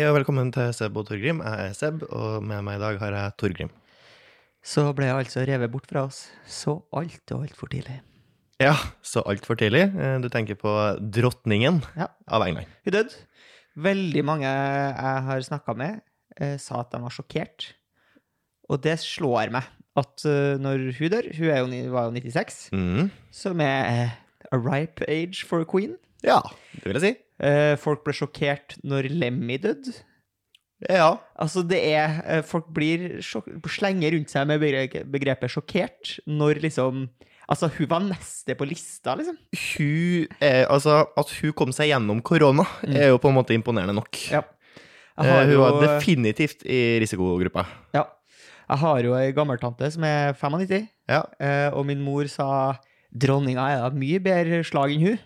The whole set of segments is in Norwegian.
Hei og velkommen til Seb og Torgrim. Jeg er Seb, og med meg i dag har jeg Torgrim. Så ble jeg altså revet bort fra oss så alt og altfor tidlig. Ja, så altfor tidlig. Eh, Du tenker på dronningen Ja. av England. Hun døde. Veldig mange jeg har snakka med, eh, sa at de var sjokkert. Og det slår meg at eh, når hun dør Hun jo, var jo 96, Mm. som er a ripe age for a queen. Ja, det vil jeg si. Eh, folk ble sjokkert når Lemmy døde. Ja. Altså, det er eh, Folk blir slenger rundt seg med begrepet sjokkert når liksom Altså, hun var neste på lista, liksom. Hun er, altså, at hun kom seg gjennom korona, er jo på en måte imponerende nok. Mm. Ja. Eh, Hun jo, var definitivt i risikogruppa. ja. Jeg har jo ei gammeltante som er 95, Ja. eh, og min mor sa dronninga er da mye bedre slag enn hun.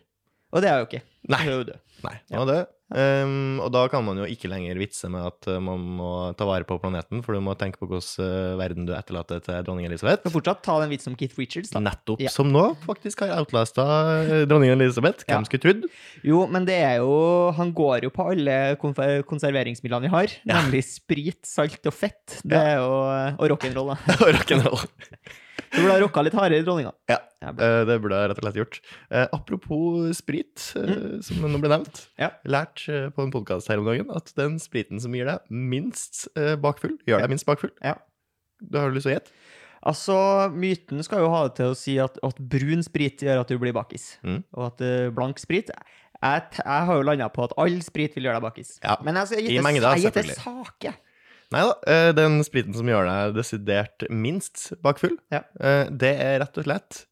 Og det er hun jo ikke. Nei. Hun er jo død. Nei, det var det. Um, og da kan man jo ikke lenger vitse med at uh, man må ta vare på planeten, for du må tenke på hvordan uh, verden du etterlater til dronning Elisabeth. Men fortsatt ta den vitsen om Keith Richards, da. Nettopp Ja. som nå faktisk har outlasta uh, dronning Elisabeth. Hvem Ja. skulle trodd? Jo, men det er jo Han går jo på alle konserveringsmidlene vi har, Ja. nemlig sprit, salt og fett. Det er jo Og rock'n'roll, da. Og rock'n'roll. Du burde ha rocka litt hardere, dronninga. Ja. Uh, det burde jeg rett og slett gjort. Uh, apropos sprit, uh, som nå ble nevnt. Mm. Ja. Lært på en podkast her om dagen at den spriten som gir deg minst bakfull, gjør deg minst bakfull. Ja. Du har du lyst til å gjette? Altså, myten skal jo ha det til å si at, at brun sprit gjør at du blir bakis. Mm. Og at uh, blank sprit jeg, jeg har jo landa på at all sprit vil gjøre deg bakis. Ja, Men altså, jeg i gjetter- sake. Nei da. Uh, den spriten som gjør deg desidert minst bakfull, Ja. uh, det er rett og slett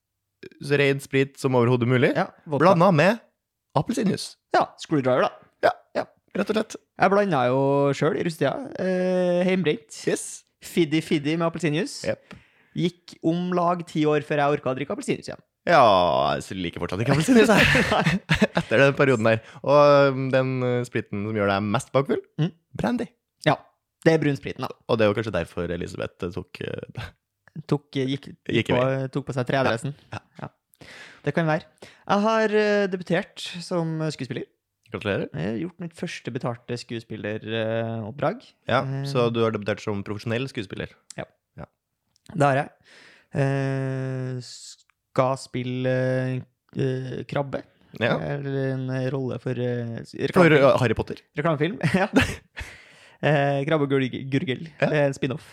så ren sprit som overhodet mulig, Ja, blanda med appelsinjuice. Ja, screwdriver, da. Ja, Rett og slett. Jeg blanda jo sjøl i russetida. Eh, Heimbrent. Yes. Fiddy Fiddy med appelsinjuice. Yep. Gikk om lag ti år før jeg orka å drikke appelsinjuice igjen. Ja, jeg liker fortsatt ikke appelsinjuice, jeg. Etter den perioden der. Og um, den uh, spriten som gjør deg mest bakfull, Mm. brandy. Ja. Det er brunspriten, da. Og det er jo kanskje derfor Elisabeth uh, tok uh, Tok, gikk, Gikk på, tok på seg treadressen. Ja, Ja. Det kan være. Jeg har eh, debutert som skuespiller. Gratulerer. Jeg har gjort mitt første betalte skuespilleroppdrag. Ja, Eh. Så du har debutert som profesjonell skuespiller. Ja Det har jeg. Eh, skal spille eh, krabbe. Ja. Eller en rolle for uh, For Harry Potter. reklamefilm. ja. Eh, krabbe og Gurgel. Ja. Det er en spin-off.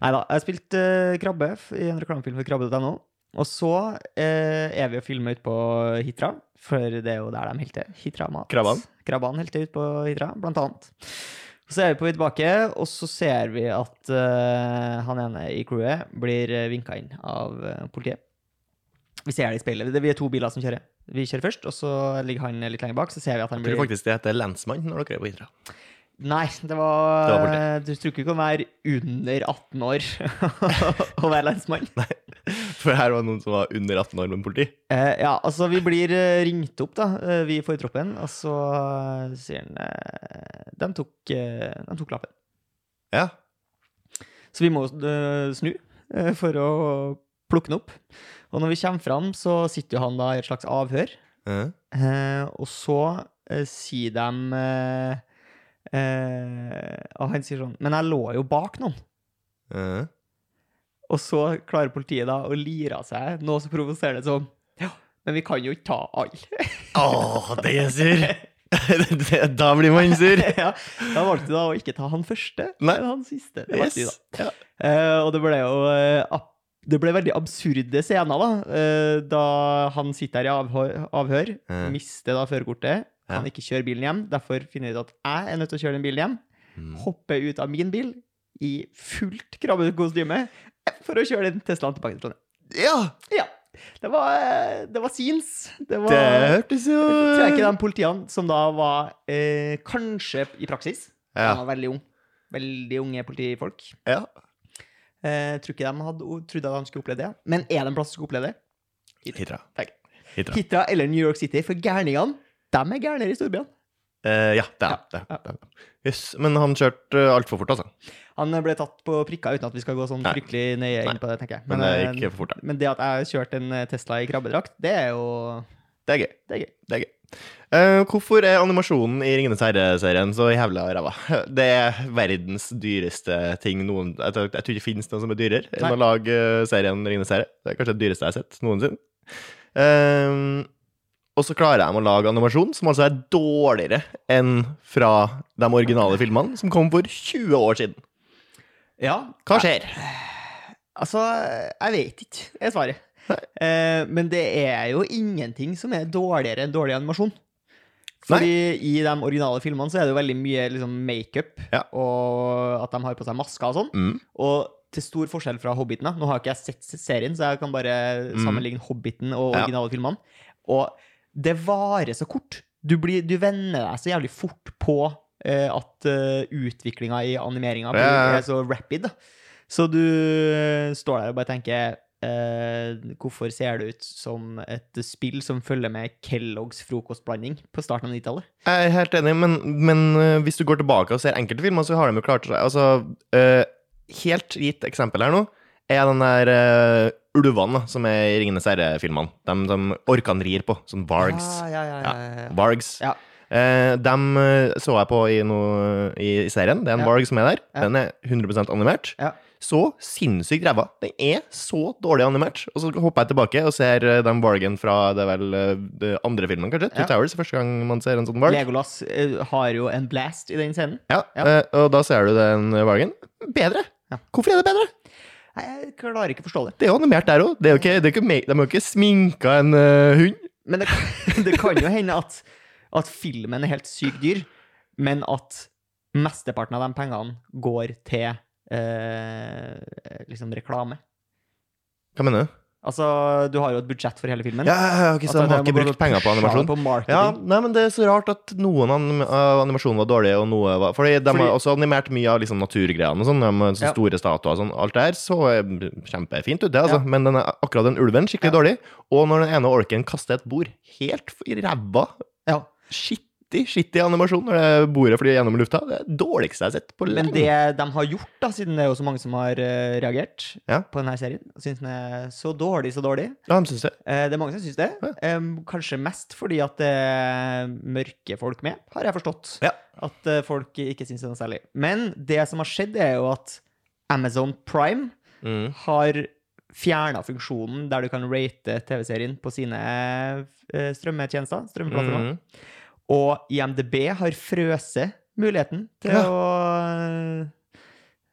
Nei da. Jeg har spilt eh, krabbe i en reklamefilm for krabbe.no. Og så eh, er vi og filmer ute på Hitra, for det er jo der de helter. Hitra mat. Krabbene. Krabbene helter ute på Hitra, blant annet. Så er vi på vei tilbake, og så ser vi at eh, han ene i crewet blir uh, vinka inn av eh, politiet. Vi ser det i speilet. Det- Vi er to biler som kjører. Vi kjører først, og så ligger han litt lenger bak. Så ser vi at han Jeg blir tror faktisk det heter lensmann når dere er på Hitra. Nei, det var, Det var. Du tror ikke du kan være under 18 år og være lensmann? For her var det noen som var under 18 år med politi. Eh, ja, altså, vi blir eh, ringt opp, da, vi vi i fortroppen, og så eh, sier han eh, de, tok, eh, de tok lappen. Ja. Så vi må eh, snu eh, for å plukke den opp. Og når vi kommer fram, så sitter jo han da i et slags avhør. Uh, Eh, og så eh, sier de eh, Og han sier sånn Men jeg lå jo bak noen. uh. Og så klarer politiet da å lire av seg noe så provoserende som Ja, men vi kan jo ikke ta alle. Åh, det er sur! da blir man sur. ja, da valgte du da å ikke ta han første, Nei. men han siste. Det yes. da. Ja. Eh, og det ble jo eh, Det ble veldig absurde scener, da. eh, da han sitter her i avhør, avhør Ja. mister da førerkortet, kan Ja. ikke kjøre bilen hjem. Derfor finner jeg ut at jeg er nødt til å kjøre den bilen hjem. Mm. Hoppe ut av min bil i fullt krabbekostyme for å kjøre den Teslaen tilbake til Trondheim. Ja! Ja. Det var, det var scenes. Det var Det hørtes jo tror ikke de politiene som da var eh, kanskje i praksis De var veldig unge. Veldig unge politifolk. ja. Eh, tror ikke de hadde trodde at de skulle oppleve det. Men er det en plass som skulle oppleve det? Hitra. Hitra. Hitra. Hitra eller New York City. For gærningene, de er gærnere i storbyene. Eh, ja, det er det. er- det. er. Yes. Men han kjørte uh, altfor fort, altså. Han ble tatt på prikka uten at vi skal gå sånn fryktelig nøye inn på det, tenker jeg. Men det eh, fort, men det at jeg kjørte en eh, Tesla i krabbedrakt, det er jo Det er gøy. Det er gøy. Det er gøy. Uh, hvorfor er animasjonen i Ringenes herre-serien så jævla ræva? Det er verdens dyreste ting noen Jeg, tror- ikke det finnes noe som er dyrere enn å lage eh, serien Ringenes herre. Det er kanskje det dyreste jeg har sett noensinne. Eh, og så klarer de å lage animasjon som altså er dårligere enn fra de originale filmene som kom for 20 år siden. Ja, Hva skjer? Altså, jeg vet ikke, er svaret. Eh, men det er jo ingenting som er dårligere enn dårlig animasjon. Fordi i de originale filmene så er det jo veldig mye liksom, makeup, Ja. og at de har på seg masker og sånn. Mm. Og til stor forskjell fra Hobbiten, da. Nå har ikke jeg sett serien, så jeg kan bare Mm. Hobbiten og Ja. originale filmene. Og det varer så kort. Du, blir, du venner deg så jævlig fort på uh, at uh, utviklinga i animeringa blir- Ja. er så rapid. Så du uh, står der og bare tenker Uh, Hvorfor ser det ut som et spill som følger med Kelloggs frokostblanding på starten av 90-tallet? Jeg er helt enig, men, men uh, hvis du går tilbake og ser enkelte filmer, så har de jo klart seg Altså, uh, helt gitt eksempel her nå, er den der ulvene som er i Ringenes herre-filmene. De, som orkene rir på, som vargs. Ja, ja, ja. Vargs. Ja. Eh, dem øh, så jeg på i, noe, i serien. Det er en varg som er der. Den er 100 animert. Ja. Så sinnssykt ræva. Den er så dårlig animert. Og så hopper jeg tilbake og ser øh, den vargen fra det vel øh, det andre filmen, kanskje. Two. Towers, første gang man ser en sånn varg. Legolas eh, har jo en blast i den scenen. Ja, eh, og da ser du den vargen. Bedre! Ja. Hvorfor er det bedre? Nei, Jeg klarer ikke å forstå det. Det er jo animert der òg. De har jo ikke sminka en uh, hund. Men det, det kan jo hende at, at filmen er helt sykt dyr, men at mesteparten av de pengene går til eh, liksom reklame. Hva mener du? Altså, du har jo et budsjett for hele filmen. Ja, ja, ok, så Altså, de har ikke brukt penger på animasjon? På Ja, nei, men det er så rart at noen anim av animasjonen var dårlige, og noe var Fordi de Fordi- har også animert mye av liksom naturgreiene og sånn. Så Ja. store statuer og sånn. Alt det her så eh, kjempefint ut, det, altså. Men den er, akkurat den ulven skikkelig dårlig. Og når den ene orken kaster et bord helt i ræva Ja. Skittig, skittig animasjon når det bordet flyr gjennom lufta. Det er det dårligste jeg har sett på Men det de har gjort, da, siden det er jo så mange som har uh, reagert Ja. på denne serien, syns den er så dårlig, så dårlig Ja, de synes det. Uh, Det er mange som syns det. Ja. Um, kanskje mest fordi at det er mørke folk med, har jeg forstått. Ja. At uh, folk ikke syns det er noe særlig. Men det som har skjedd, er jo at Amazon Prime Mm. har fjerna funksjonen der du kan rate TV-serien på sine strømmetjenester. Strømmeplattformer. Mm. Og IMDb har frøset muligheten til Ja. å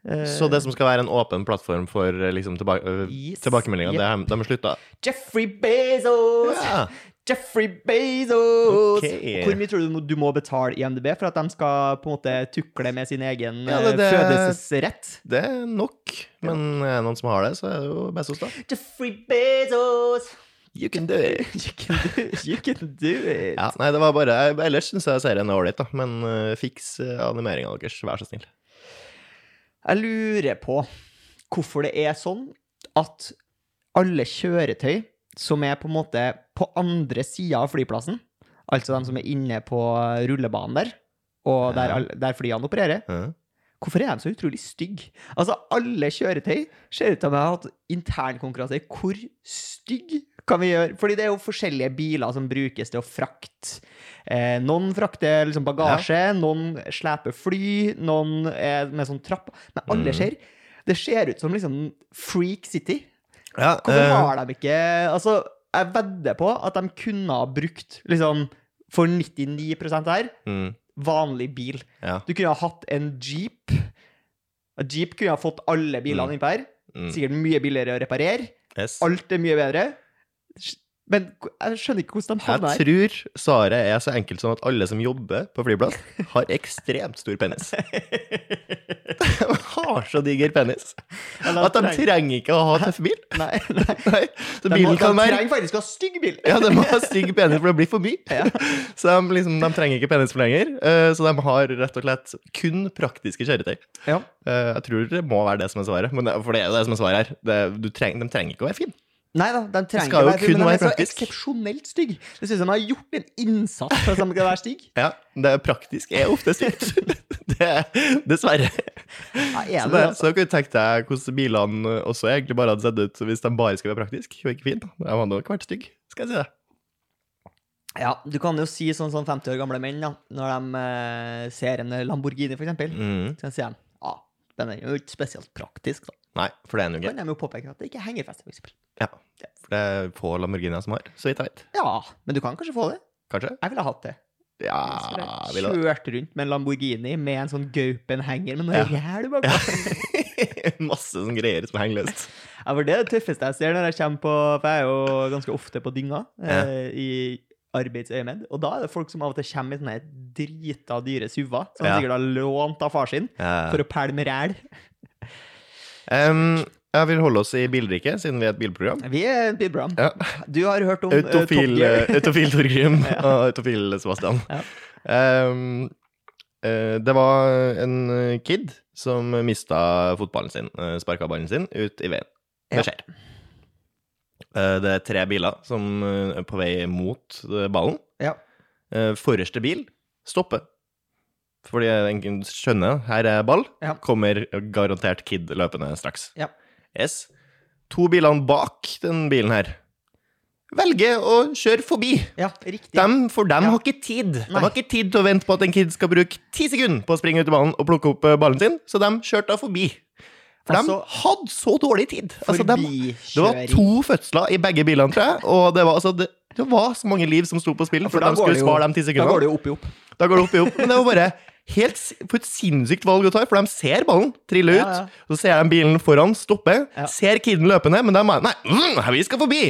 eh, Så det som skal være en åpen plattform for eh, liksom, tilba øh, Yes. tilbakemeldinger, Yep. det har- de slutta? Jeffrey Bezos! Ja. Jeffrey Bezos! Okay. Hvor mye tror du du må- betale i IMDb for at de skal på en måte tukle med sin egen Ja, det- eh, det- fødelsesrett? Det er nok, men er det noen som har det, så er det jo Bezos, da. Jeffrey Bezos! You can do it. You can do, you can do it. Ja, nei, det var bare Ellers syns jeg serien er ålreit, da, men uh, fiks uh, animeringa deres, vær så snill. Jeg lurer på hvorfor det er sånn at alle kjøretøy som er på en måte på andre sida av flyplassen, altså de som er inne på rullebanen der, og der, der flyene opererer, Ja. Hvorfor er de så utrolig stygge? Altså, alle kjøretøy ser ut til å ha hatt internkonkurranse i hvor stygg kan vi gjøre? Fordi det er jo forskjellige biler som brukes til å frakte. Eh, noen frakter liksom bagasje, noen sleper fly, noen er med sånn trapp. Men alle Mm. ser Det ser ut som liksom Freak City. Ja, Hvorfor eh, har de ikke Altså, jeg vedder på at de kunne ha brukt liksom for 99 her mm, vanlig bil. ja, Du kunne ha hatt en Jeep. En Jeep kunne ha fått alle bilene Mm. innpå her. mm, Sikkert mye billigere å reparere. yes. Alt er mye bedre. Men jeg skjønner ikke hvordan de har havna her. tror svaret er så enkelt som at alle som jobber på flyplass, har ekstremt stor penis. De har så diger penis at de trenger ikke å ha tøff bil. Nei, nei. Nei, så De, må, de trenger faktisk å ha stygg bil. Ja, de må ha stygg penis, for det blir for mye. Så de, liksom, de trenger ikke lenger. eh, Så de har rett og slett kun praktiske kjøretøy. Ja. Eh, Jeg tror det må være det som er svaret. For det er jo det som er svaret her. Du de trenger ikke å være fine. Nei da, den trenger skal ikke kun men den være er så eksepsjonelt stygg. Det synes jeg har gjort en innsats for at den skal være stygg. Ja, det er praktisk er ofte stygt. Det er dessverre. Ja, Så, det, det, altså. så kunne du tenkt deg hvordan bilene også egentlig bare hadde sett ut hvis de bare skulle være praktiske og ikke fine. De hadde nok vært stygge, skal jeg si det. Ja, du kan jo si sånn som 50 år gamle menn, da, når de eh, ser en Lamborghini, for eksempel. Mm. Så sier de ja, den er jo ikke spesielt praktisk, da. Nei, for det er den jo Så ikke. kan de jo påpeke at det ikke henger fast, for eksempel. Ja, for det er få Lamborghini som har, så vidt jeg vet. Ja, men du kan kanskje få det. Kanskje? Jeg ville hatt det. Ja, jeg vil du Kjørt rundt med en Lamborghini med en sånn gaupenhenger med noe Ja. ræl Ja, Masse sånn greier som henger løst. Ja, for det er det tøffeste jeg ser når jeg kommer på For jeg er jo ganske ofte på dynga Ja. eh, i arbeidsøyemed. Og da er det folk som av og til kommer i sånne drita dyre SUV-er, som Ja. sikkert har lånt av far sin, for å pælme ræl. Em, jeg vil holde oss i bilriket, siden vi er et bilprogram. Vi er et bilprogram. Ja. Du har hørt om eh, Autofil, eh, autofil Torgrim Ja. og autofil Sebastian. Ja. Um, uh, det var en kid som mista fotballen sin, uh, sparka ballen sin, ut i veien. Det skjer. Uh, det er tre biler som er på vei mot ballen. Ja. Forreste bil stopper. Fordi jeg skjønner her er ball. Kommer garantert kid løpende straks. Ja. Yes. To bilene bak den bilen her velger å kjøre forbi. Ja, riktig. Dem, for dem Ja. har ikke tid. De Nei. har ikke tid til å vente på at en kid skal bruke ti sekunder på å springe ut i ballen og plukke opp eh, ballen sin, så de kjørte da forbi. For Altså, de hadde så dårlig tid. Altså, de, det var to fødsler i begge bilene, tror jeg, og det var, altså, det, det var så mange liv som sto på spill for, for de skulle jo- spare de ti Da går det jo opp i opp. Da går det opp i opp. Men det var bare helt for et sinnssykt valg å ta, for de ser ballen trille ut. Ja, ja. Så ser de bilen foran stoppe, Ja. ser kiden løpende, men de bare Nei, mm, vi skal forbi!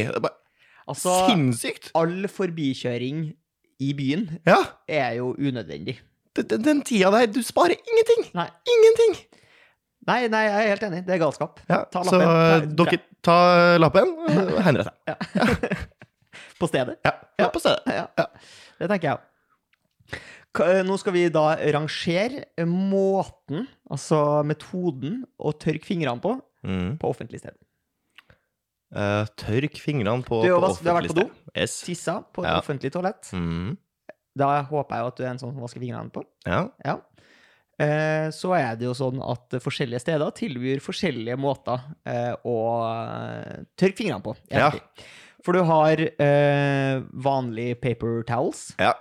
Altså, sinnssykt. all forbikjøring i byen er jo unødvendig. Den, den, tida der, du sparer ingenting! Nei. Ingenting! Nei, nei, jeg er helt enig. Det er galskap. Ta så lappen. Ta- dere, ta lappen og henrett deg. På stedet. Ja, på stedet. Det tenker jeg òg. Nå skal vi da rangere måten, altså metoden, å tørke fingrene på Mm. på offentlig sted. Uh, tørk fingrene på, Du på offentlig sted. du har vært på do. Yes. Tissa på et Ja. offentlig toalett. Mm. Da håper jeg jo at du er en sånn som vasker fingrene på. Ja. Ja. Uh, Så er det jo sånn at forskjellige steder tilbyr forskjellige måter uh, å eh, tørke fingrene på. Ja. For du har vanlige vanlig paper towels. ja.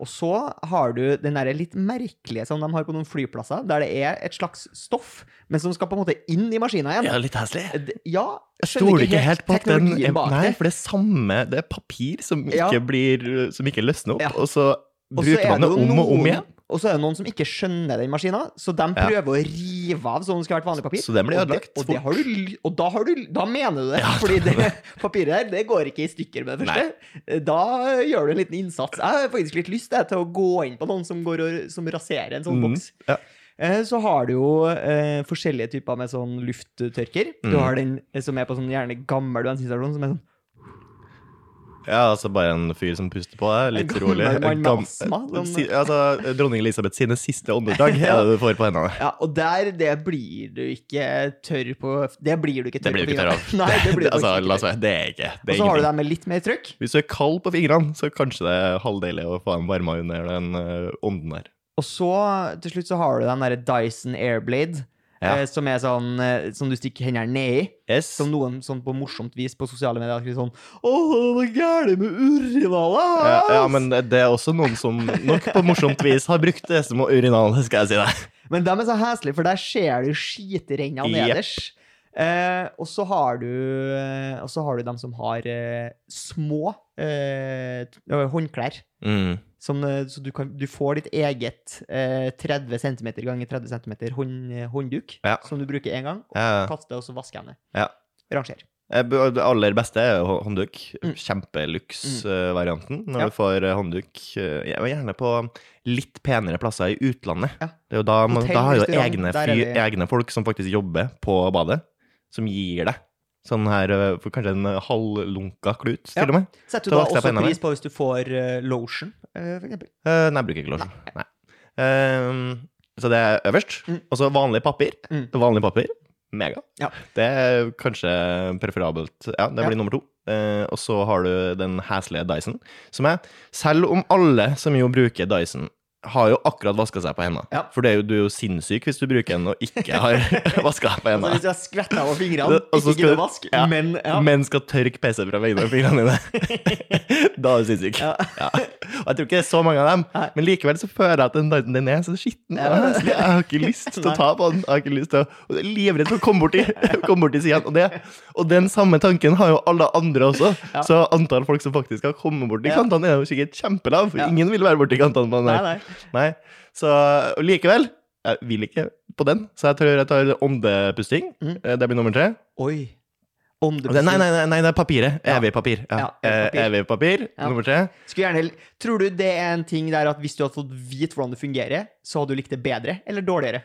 Og så har du den der litt merkelige som de har på noen flyplasser, der det er et slags stoff, men som skal på en måte inn i maskina igjen. Ja, litt heslig. Ja, Jeg stoler ikke helt på at den er, Nei, det. for det er samme Det er papir som ikke Ja. blir Som ikke løsner opp, Ja. og så bruker er man det om og om igjen. Og så er det noen som ikke skjønner den maskina, så de Ja. prøver å rive av som om det skulle vært vanlig papir. Så den blir Og det- ødelagt Og, det har du, og da, har du, da mener du det, Ja, fordi det papiret der, det går ikke i stykker med det første. Da gjør du en liten innsats. Jeg har faktisk litt lyst jeg, til å gå inn på noen som, går og, som raserer en sånn Mm, boks. ja. Eh, Så har du jo eh, forskjellige typer med sånn lufttørker. Du Mm. har den eh, som er på sånn gjerne gammel bensinstasjon, som er sånn Ja, altså bare en fyr som puster på deg, litt En rolig. Si- Altså, dronning Elisabeth sine siste åndedrag er det du får på hendene. Ja, og der, det blir du ikke tørr på Det blir du ikke Det tørr blir du ikke tørr av. Nei, det blir du altså, ikke oss tørr. det er ikke Og det er så har du deg med litt mer trykk. Hvis du er kald på fingrene, så kanskje det er halvdeilig å få dem varma under den eh, ånden der. Og så til slutt så har du den derre Dyson Airblade, Ja. eh, som er sånn eh, som du stikker hendene nedi. Yes. Som noen sånn på morsomt vis på sosiale medier har sånn Å, det er gærent med urinaler! Ja, ja, men det er også noen som nok på morsomt vis har brukt det som urinal, skal jeg si deg. Men de er så heslige, for der ser du skitrenna nederst. Eh, og så har du eh, Og så har du dem som har eh, små eh, håndklær. Mm. Som, eh, så du, kan, du får ditt eget eh, 30 cm ganger 30 cm hånd, håndduk, Ja. som du bruker én gang, og Ja. kaster, og så vasker jeg den. Ja. Ranger. Eh, Det aller beste er håndduk. Mm. Kjempeluks-varianten. Når Ja. du får eh, håndduk eh, Gjerne på litt penere plasser i utlandet. Ja. Det er jo da, man, da har jo egne, fyr, egne folk som faktisk jobber på badet, som gir deg sånn her eh, for kanskje en halvlunka klut, Ja. til og med. Setter du da også pris på hvis du får uh, lotion, uh, for eksempel? Eh, nei, jeg bruker ikke lotion. Nei. Ehm, så det er øverst. Mm. Og så vanlig papir. Mm. Vanlig papir. Mega. Ja. Det er kanskje preferabelt. Ja, det Ja. blir nummer to. Eh, og så har du den heslige Dyson, som er Selv om alle som jo bruker Dyson, har jo akkurat vaska seg på hendene. Ja. For det er jo, du er jo sinnssyk hvis du bruker den og ikke har vaska deg på Altså, hendene. hvis du har skvetta over fingrene, ikke gidder å vaske, ja, men ja. Men skal tørke PC fra veggene og fingrene dine. da er du sinnssyk. Ja. Og jeg tror ikke det er så mange av dem, Nei. men likevel så føler jeg at den, den er så skitten. Jeg har ikke lyst til å ta på den. Jeg har ikke lyst til å og jeg er livredd for å komme borti, komme borti siden. Og, det, og den samme tanken har jo alle andre også. Så antall folk som faktisk har kommet borti kantene, er jo sikkert kjempelav. Ingen vil være borti kantene på den der. nei. Nei. Så og likevel, jeg vil ikke på den, så jeg tror jeg tar åndepusting. Mm. Eh, Det blir nummer tre. Oi. Åndepusting? Nei, nei, nei, nei, det er papiret. Evig papir. Ja. Ja, evig papir. Eh, Evig. Ja. Nummer tre. Skulle gjerne, tror du det er en ting der at hvis du hadde fått vite hvordan det fungerer, så hadde du likt det bedre eller dårligere?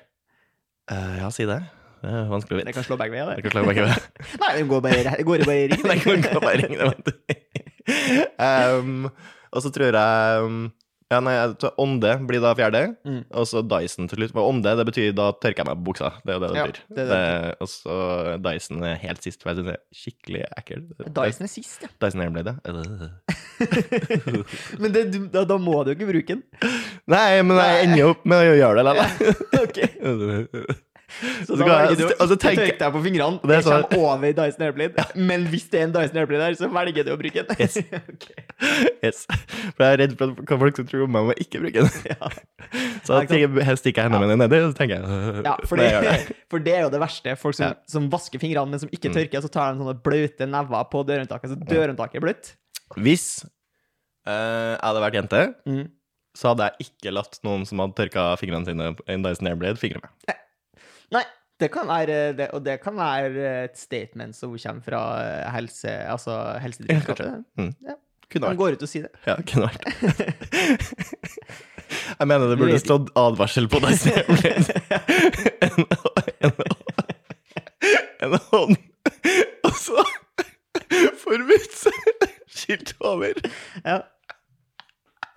Uh, ja, si det. Det er vanskelig å Det kan slå begge veier. Det. slå begge veier. Nei, det går bare, det går bare i ring. Det går bare ringe, det, vet du. Um, og så tror jeg um, ja, nei, Ånde blir da fjerde, Mm. og så Dyson til slutt. Ånde, det betyr da tørker jeg meg på buksa. Det er jo det det Ja, betyr. det er det og så Dyson er helt sist, for jeg syns det er skikkelig ekkelt. Dyson er sist, ja. Dyson Airblade, ja. Men det, da, da må du jo ikke bruke den. Nei, men jeg ender opp med å gjøre det likevel. Ok. Så Så da velger du så å ikke deg på fingrene. Det Det er sånn- kommer over Dyson Airplane Men hvis det er en Dyson Airplane der, så velger du å bruke den. Yes. okay. Yes. For jeg er redd for at folk som tror om meg om jeg ikke bruker den. Ja. Så jeg, ikke stikker- jeg hendene mine nedi, og så tenker jeg Ja, for det, det. for det er jo det verste. Folk som. Mm. som vasker fingrene, men som ikke tørker, så tar de sånne blaute never på dørhåndtaket, så dørhåndtaket er bløtt. Hvis uh, jeg hadde vært jente, Mm. så hadde jeg ikke latt noen som hadde tørka fingrene sine i en Dyson Airblade, fingre meg. Nei, det kan være det, Og det kan være et statement som kommer fra eh, helse, altså Helsedirektoratet. Mm. Ja. Kunne vært. Han går ut og sier det. Ja, kunne vært. Jeg mener det burde stått advarsel på deg Airblade. En, en, en hånd, og så forbudsskilt over. Ja.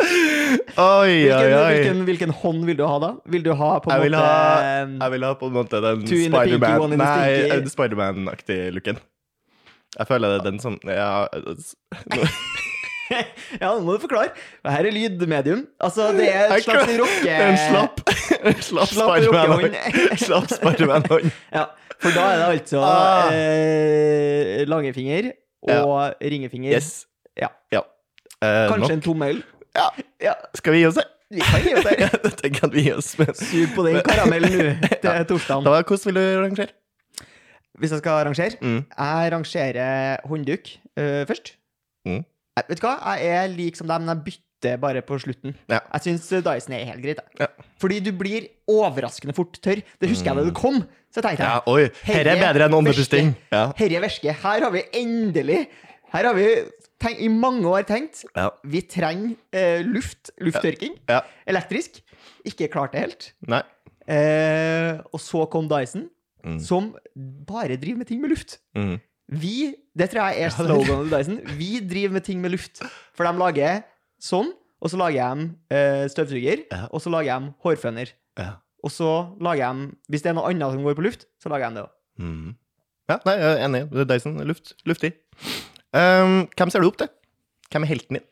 Oi, oi, Hvilken, oi. hvilken, hvilken hånd vil du ha, da? Vil du ha på en Jeg vil måte ha, eh, jeg vil ha på en måte den Two in the pinky, one Spiderman in the Nei, Spiderman-aktige looken. Jeg føler det er den som Ja, Ja, nå må du forklare. Her er lydmedium. Altså, det er et slags rocke... en slapp slapp Spiderman-hånd. Slapp Spiderman-hånd. Ja, for da er det altså Ah. eh, langefinger og ringefinger. Yes. Ja. ja. Eh, Kanskje nok. en tommel. Ja. Ja, Skal vi gi oss det? vi kan gi oss det. Jeg tenker at vi gir oss Men... Sug på den karamellen nå til torsdagen. Da, Hvordan vil du rangere? Hvis jeg skal rangere Mm. Jeg rangerer håndduk uh, først. Mm. Jeg, vet du hva? Jeg er lik som dem, men jeg bytter bare på slutten. Ja. Jeg syns Dyson er helt greit. Ja. Fordi du blir overraskende fort tørr. Det husker jeg da du kom. Så tenkte Ja, oi, her er bedre enn åndepusting. Ja. Herre verske, her har vi endelig Her har vi tenkt, i mange år tenkt Ja. vi trenger eh, luft, lufttørking, ja. elektrisk. Ikke klart det helt. Nei. Eh, og så kom Dyson, Mm. som bare driver med ting med luft. Mm. Vi, det tror jeg er sloganet til Dyson, vi driver med ting med luft. For de lager sånn, og så lager de eh, støvsuger, Ja. og så lager de hårføner. Ja. Og så lager de, hvis det er noe annet som går på luft, så lager de det òg. Mm. ja, nei, jeg er enig. Dyson. Luft. Luftig. Um, hvem ser du opp til? Hvem er helten din?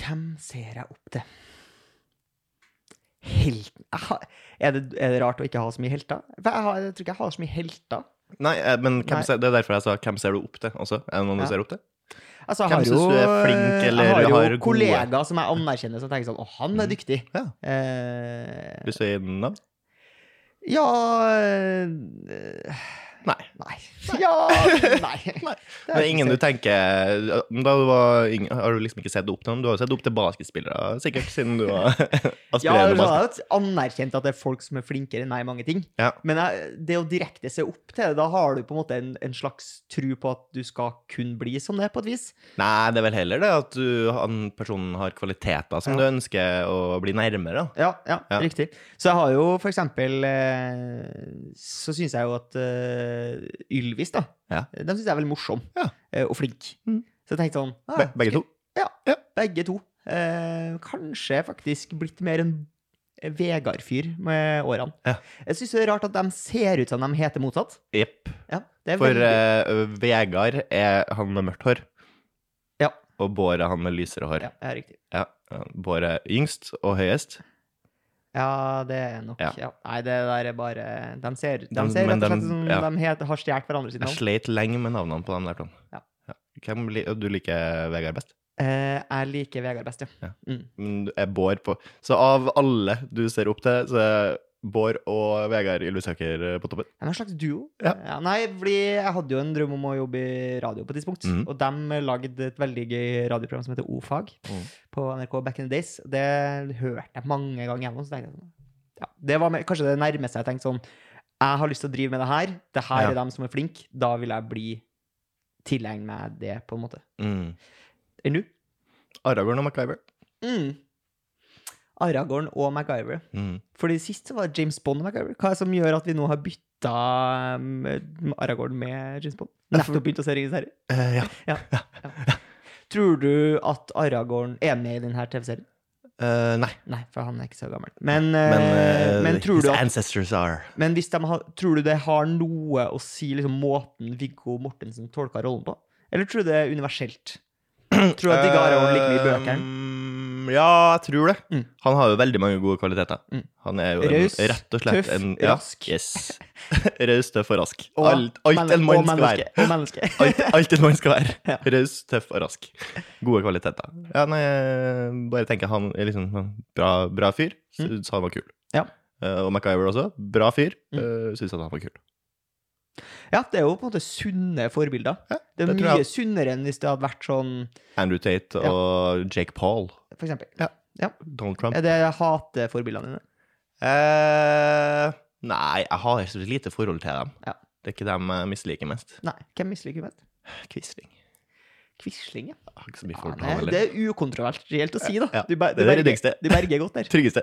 Hvem ser jeg opp til? Helten er, det, er det rart å ikke ha så mye helter? Jeg, har, jeg tror ikke jeg har så mye helter. Nei, eh, men Nei. ser, det er derfor jeg sa hvem ser du opp til også. Er det noen Ja. du ser opp til? Altså, Hvem jo, du er flink, eller jeg har jo har gode- kollegaer som jeg anerkjenner, som tenker sånn Å, han er Mm. dyktig. Ja. Eh, Vil du si navn? ja eh, Nei. Nei. Ja Nei. nei. Det er ingen du tenker Da du var yngre, Har du liksom ikke sett opp til noen? Du har jo sett opp til basketspillere, sikkert, siden du var Ja, aspirerende jeg har basket. jo anerkjent at det er folk som er flinkere enn meg i mange ting. Ja. Men det å direkte se opp til det, da har du på en måte en, en slags tru på at du skal kun bli som det, på et vis. Nei, det er vel heller det at du, han personen har kvaliteter som Ja. du ønsker å bli nærmere. Ja, ja, Ja. riktig. Så jeg har jo for eksempel eh, Så syns jeg jo at eh, Ylvis, da, Ja. de syns jeg er veldig morsom Ja. eh, og flink. Mm. Så jeg tenkte sånn ah, Be begge to. Ja, Ja. begge to. Eh, kanskje faktisk blitt mer en Vegard-fyr med årene. Ja. Jeg syns det er rart at de ser ut som de heter motsatt. Jepp. Ja, For eh, Vegard er han med mørkt hår, Ja. og Bård er han med lysere hår. ja, er riktig. Ja, Bård er yngst og høyest. Ja, det er nok Ja. ja. Nei, det der er bare De ser, de De- ser rett og slett de- som ja. de het, har stjålet hverandre sitt Jeg sleit lenge med navnene på dem der. to. Ja. Hvem du liker Vegard best? Eh, jeg liker Vegard best, ja. Ja. Mm. Men du er på Så av alle du ser opp til, så Bård og Vegard Ylvisåker på toppen? En slags duo. Ja. nei, fordi jeg hadde jo en drøm om å jobbe i radio på et tidspunkt. Mm. Og de lagde et veldig gøy radioprogram som heter O-fag mm. på NRK back in the days. Det hørte jeg mange ganger gjennom. Så tenkte jeg sånn ja, Det var med, kanskje det nærmeste jeg tenkte sånn Jeg har lyst til å drive med det her. Det her Ja. er dem som er flinke. Da vil jeg bli tilegne meg det, på en måte. Mm. Enn du? Aragorn og MacGyver. Mm. Aragorn og MacGyver. Mm. Fordi sist så var James Bond og MacGyver. Hva er det som gjør at vi nå har bytta um, Aragorn med James Bond? Nettopp begynt å se Ringenes herre. Uh, ja. Tror du at Aragorn er med i denne TV-serien? Uh, nei. Nei, for han er ikke så gammel. Men, Men, eh, eh, men, tror, du at, ancestors are men hvis de har, tror du det har noe å si, liksom, måten Viggo Mortensen tolka rollen på? Eller tror du det er universelt? Tror du at Viggo Aragorn like mye i bøkene? Um, ja, jeg tror det. Mm. Han har jo veldig mange gode kvaliteter. Mm. Han er jo en, Raus, rett og slett tøff, en rask. Yes. Raus, tøff og rask. Og alt alt men- en mann og skal menneske, være. Og menneske. Alt, alt en mann skal være. Ja. Raus, tøff og rask. Gode kvaliteter. Ja, nei, jeg bare tenker han er liksom en bra, bra fyr. Syns han var kul. Ja. Uh, og MacGyver også. Bra fyr. Mm. Uh, Syns han var kul. Ja, det er jo på en måte sunne forbilder. Ja, det er det er mye jeg. sunnere enn hvis det hadde vært sånn, Andrew Tate Ja. og Jake Paul. for eksempel. Ja. Donald Trump. Er det hateforbildene dine? Eh, nei, jeg har så lite forhold til dem. Ja. Det er ikke dem jeg misliker mest. Nei, hvem misliker du mest? Quisling. Quisling, ja. Ikke så mye forhold til det, er ukontroversielt å si, da. Ja, Du, ber- det er det berger- Du berger godt der. Tryggeste.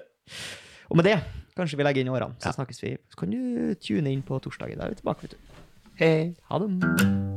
Og med det, kanskje vi legger inn årene, så Ja. snakkes vi. Så kan du tune inn på torsdag. Da er vi tilbake, vet du. Hei. Ha det.